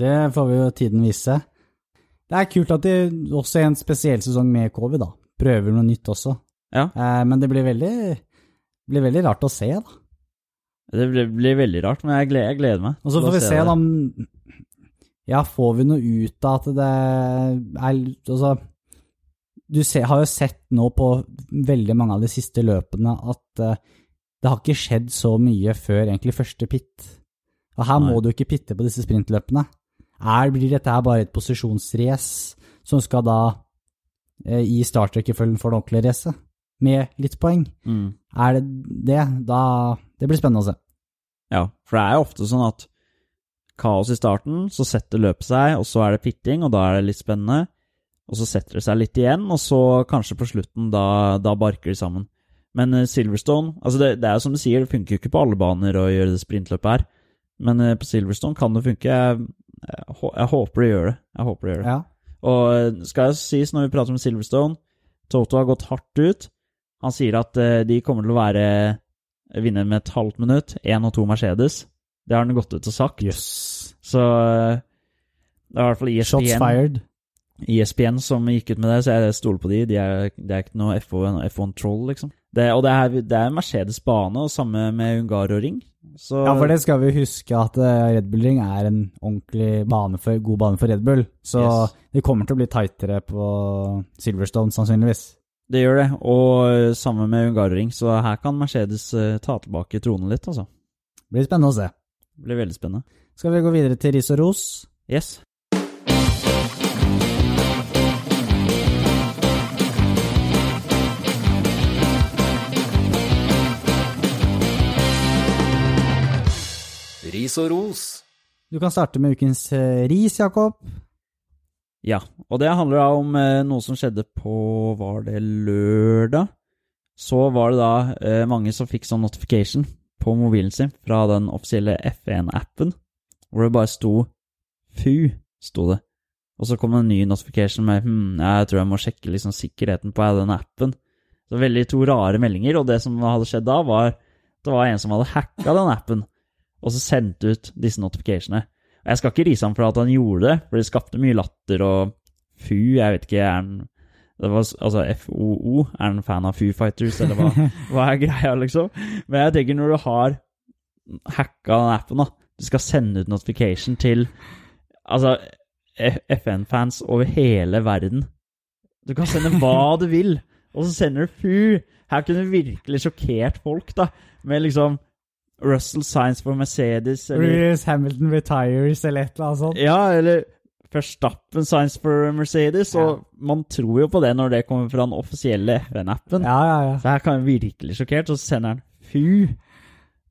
S1: Det får vi jo tiden vise. Det er kult at de også i en spesiell sesong med covid, da, prøver noe nytt også.
S2: Ja.
S1: Eh, men det blir veldig, blir veldig rart å se, da.
S2: det blir, blir veldig rart. Men jeg gleder, jeg gleder meg.
S1: Og så får vi se, da om Ja, får vi noe ut av at det er Altså, du ser, har jo sett nå på veldig mange av de siste løpene at uh, det har ikke skjedd så mye før egentlig første pit. Og her må du ikke pitte på disse sprintløpene. Er, blir dette her bare et posisjonsrace som skal da uh, i startrekkefølgen for det ordentlige racet, med litt poeng?
S2: Mm.
S1: Er det det, da Det blir spennende å se.
S2: Ja, for det er jo ofte sånn at kaos i starten, så setter løpet seg, og så er det pitting, og da er det litt spennende. Og så setter det seg litt igjen, og så kanskje på slutten, da, da barker de sammen. Men eh, Silverstone altså det, det er jo som du sier, det funker jo ikke på alle baner å gjøre det sprintløpet her. Men eh, på Silverstone kan det funke. Jeg, jeg, jeg håper det gjør det. Jeg håper det gjør det.
S1: Ja.
S2: Og eh, skal jo sies, når vi prater om Silverstone Toto har gått hardt ut. Han sier at de kommer til å være vinner med et halvt minutt. Én og to Mercedes. Det har han gått ut og sagt.
S1: Yes.
S2: Så eh, det er i hvert fall ISBN.
S1: Shots
S2: ESPN,
S1: fired.
S2: ESPN som gikk ut med det, så jeg stoler på de. de er, det er ikke noe F1, F1-troll, liksom. Det, og det er, det er Mercedes bane, og samme med Ungaroring. Så
S1: Ja, for det skal vi huske at eh, Red Bull Ring er en ordentlig bane for, god bane for Red Bull. Så
S2: Yes.
S1: det kommer til å bli tightere på Silverstone, sannsynligvis.
S2: det gjør det. Og eh, samme med Ungaroring, så her kan Mercedes ta tilbake tronen litt, altså.
S1: Det blir spennende å se.
S2: Det blir veldig spennende.
S1: Skal vi gå videre til ris og ros?
S2: Yes.
S3: Ris og ros.
S1: Du kan starte med ukens eh, ris, Jakob.
S2: Ja, og det handler da om eh, noe som skjedde på Var det lørdag? Så var det da eh, mange som fikk sånn notification på mobilen sin fra den offisielle F1-appen, hvor det bare sto FU, sto det. Og så kom det en ny notification med hm, jeg tror jeg må sjekke liksom sikkerheten på den appen. Så veldig to rare meldinger, og det som hadde skjedd da, var det var en som hadde hacka den appen, og så sendt ut disse notificationene. Og Jeg skal ikke rise ham for at han gjorde det, for det skapte mye latter og fu, jeg vet ikke, er han var, altså FOO, er han fan av Foo Fighters, eller hva, hva er greia, liksom? Men jeg tenker når du har hacka den appen, da, du skal sende ut notification til altså FN-fans over hele verden. Du kan sende hva du vil, og så sender du Fu. Her kunne du virkelig sjokkert folk, da, med liksom Russell Science for Mercedes, eller
S1: Lewis Hamilton retires, eller et eller annet sånt.
S2: ja, eller Verstappen Science for Mercedes, og man tror jo på det når det kommer fra den offisielle FN-appen.
S1: Ja, ja, ja.
S2: Så her kan jeg virkelig sjokkert, og så sender han Fu.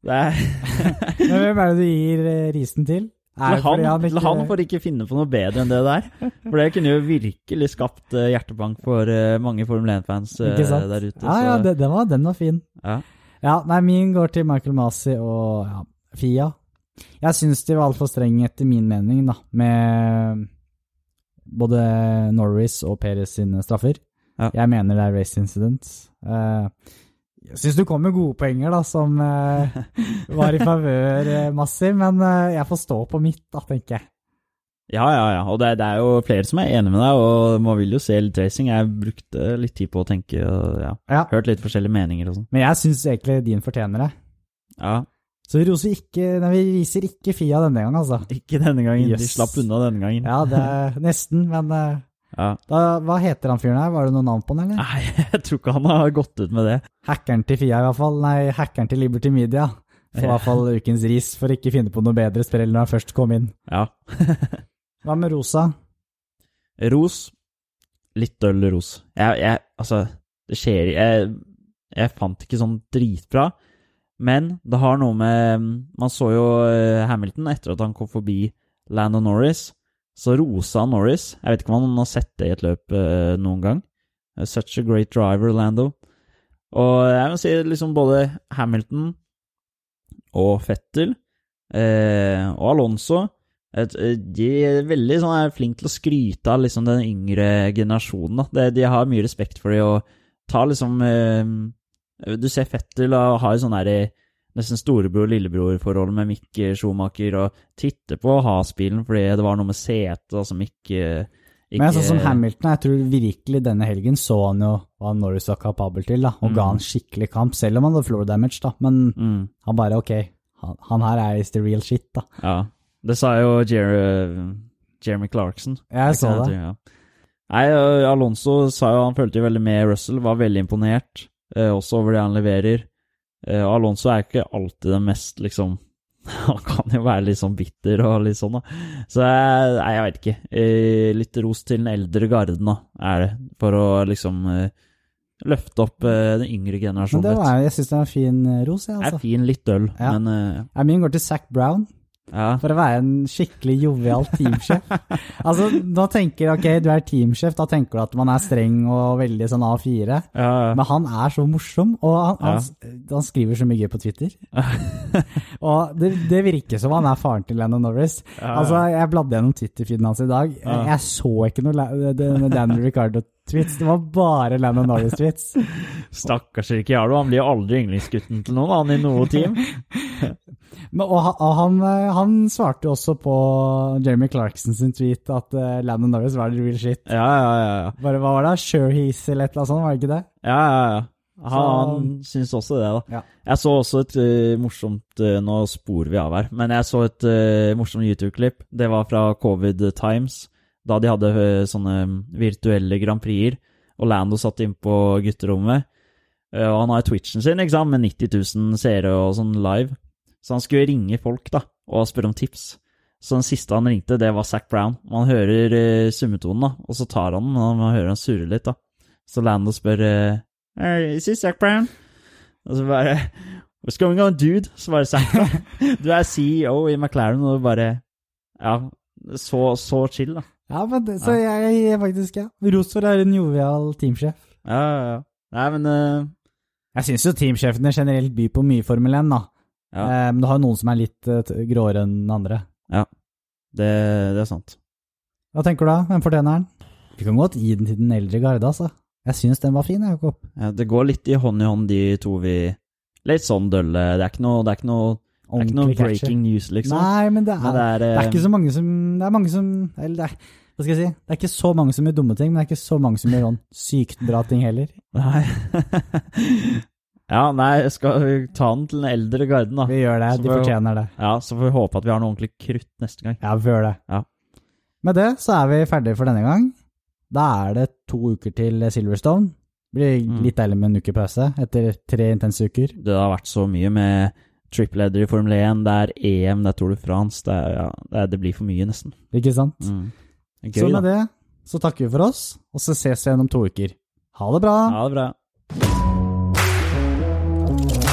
S2: Er
S1: Men hvem er det du gir eh, risen til? Er det
S2: han,
S1: ikke-
S2: han får ikke finne på noe bedre enn det der. For det kunne jo virkelig skapt eh, hjertebank for eh, mange Formel 1-fans der ute.
S1: Ja, ja, det, den, var, den var fin.
S2: ja.
S1: Ja, nei, min går til Michael Masi og ja, Fia. Jeg syns de var altfor strenge, etter min mening, da, med både Norris og Perez sine straffer.
S2: Ja.
S1: Jeg mener det er race incidents. Eh, jeg syns du kom med gode poenger, da, som eh, var i favør uh, Massi, men eh, jeg får stå på mitt, da, tenker jeg.
S2: Ja, ja, ja. Og det, det er jo flere som er enig med deg, og man vil jo se litt racing. Jeg brukte litt tid på å tenke og ja,
S1: Ja.
S2: hørt litt forskjellige meninger og sånn.
S1: Men jeg syns egentlig din fortjener det.
S2: Ja,
S1: Så vi ikke Nei, vi riser ikke Fia denne gangen, altså.
S2: ikke denne gangen. De slapp unna denne gangen.
S1: Ja, det er nesten, men eh,
S2: Ja.
S1: da, hva heter han fyren her? Var det noe navn på han, eller?
S2: Nei, jeg tror ikke han har gått ut med det.
S1: Hackeren til Fia, i hvert fall. Nei, hackeren til Liberty Media. Får i hvert fall ukens ris for å ikke finne på noe bedre sprell når han først kom inn.
S2: Ja.
S1: Hva med Rosa?
S2: Ros. Litt øl ros. Jeg, jeg Altså, det skjer jeg, jeg fant ikke sånn dritbra, men det har noe med Man så jo eh, Hamilton etter at han kom forbi Lando Norris. Så rosa Norris. Jeg vet ikke om han har sett det i et løp uh, noen gang. Eh, Such a great driver, Lando. Og jeg må si liksom både Hamilton og Fettel eh, og Alonso et, De er veldig sånn er flinke til å skryte av liksom den yngre generasjonen. Da. De, de har mye respekt for det og tar liksom eh, Du ser Fettel har sånn der eh, nesten storebror-lillebror-forhold med Mick Schumacher og titter på Has-bilen fordi det var noe med setet som ikke, ikke
S1: Men sånn som Hamilton, jeg tror virkelig denne helgen så han jo hva Norris var kapabel til, da, og
S2: Mm.
S1: ga han skikkelig kamp, selv om han hadde floor damage, da. Men
S2: mm,
S1: han bare ok, han, han her er is the real shit, da.
S2: Ja. Det sa jo Jer Jeremy Clarkson.
S1: Jeg så det.
S2: Ja. Nei, Alonso sa jo han følte jo veldig med Russell, var veldig imponert, eh, også over det han leverer. Eh, Alonso er ikke alltid den mest, liksom Han kan jo være litt sånn bitter og litt sånn, da. Så jeg, nei, jeg vet ikke. Eh, litt ros til den eldre garden, da, er det. For å liksom eh, løfte opp eh, den yngre generasjonen.
S1: Men
S2: det
S1: var, jeg syns det var en fin eh, ros, jeg,
S2: Er
S1: altså.
S2: fin, litt døll,
S1: Ja.
S2: men eh,
S1: Ja, Min går til Zac Brown,
S2: ja.
S1: for å være en skikkelig jovial teamsjef. altså, da tenker ok, du er teamsjef, da tenker du at man er streng og veldig sånn A4.
S2: ja.
S1: Men han er så morsom, og han, han, han skriver så mye gøy på Twitter. og det, det virker som han er faren til Lennon Norris.
S2: Ja.
S1: Altså, Jeg bladde gjennom Twitter-feeden hans i dag.
S2: Ja.
S1: Jeg så ikke noe Daniel Ricardo-tweets, det var bare Lennon Norris-tweets.
S2: Stakkars Ricciardo, han blir aldri yndlingsgutten til noen, han i noe team.
S1: Og han, han, eh, svarte jo også på Jeremy Clarkson sin tweet at uh, Lennon Norris var the real shit.
S2: Ja, ja, ja. ja.
S1: Bare, hva var det? Sure he's eller et eller annet sånt, var det ikke det?
S2: Ja, ja, ja. Han,
S1: Så-
S2: han syns også det, da.
S1: Ja.
S2: Jeg så også et uh, morsomt uh, Nå sporer vi av her, men jeg så et uh, morsomt YouTube-klipp. Det var fra Covid Times, da de hadde sånne virtuelle Grand Prix-er. Og Lando satt inn på gutterommet. Og han har Twitchen sin ikke sant, med 90 000 seere og sånn live. Så han skulle ringe folk da, og spørre om tips. Så den siste han ringte, det var Zac Brown. Man hører uh, summetonen, da, og så tar han den, men man hører han surre litt. da. Så Lando spør uh, Hey, is this Zac Brown? Og så bare What's going on, dude? Så bare Zac da. Du er CEO i McLaren, og du bare Ja, så, så chill, da.
S1: Ja, men det, så ja. jeg gir faktisk, ja. Rosford er en jovial teamsjef.
S2: Ja, ja, ja. Nei, men uh...
S1: Jeg syns jo teamsjefene generelt byr på mye Formel 1, da.
S2: Ja.
S1: Eh, men du har jo noen som er litt eh, gråere enn andre.
S2: det, det er sant.
S1: Hva tenker du da? Hvem fortjener den? Vi kan godt gi den til den eldre garde, altså. Jeg syns den var fin, Jakob.
S2: Ja, det går litt i hånd i hånd, de to vi Litt sånn dølle. Det er ikke noe, det er ikke noe, det er ikke noe breaking news, liksom.
S1: Nei, men det er,
S2: Men det er,
S1: det er
S2: eh,
S1: ikke så mange som Det er mange som Eller det er, hva skal jeg si? Det er ikke så mange som gjør dumme ting, men det er ikke så mange som gjør sånn sykt bra ting heller.
S2: Nei. ja, nei, skal vi ta den til den eldre garden, da.
S1: Vi gjør det,
S2: Så
S1: de fortjener det.
S2: Ja, så får vi håpe at vi har noe ordentlig krutt neste gang.
S1: Ja, vi gjør det.
S2: Ja.
S1: Med det så er vi ferdige for denne gang. Da er det to uker til Silverstone. Blir
S2: Mm.
S1: litt deilig med en uke pause etter tre intense uker.
S2: Det har vært så mye med triple header i Formel 1, det er EM, det er Tour de France, det, er, ja, det, blir for mye, nesten.
S1: Ikke sant?
S2: Mm. Er
S1: så med
S2: da.
S1: det så takker vi for oss, og så ses vi igjen om to uker. Ha det bra!
S2: Ha det bra. Thank you.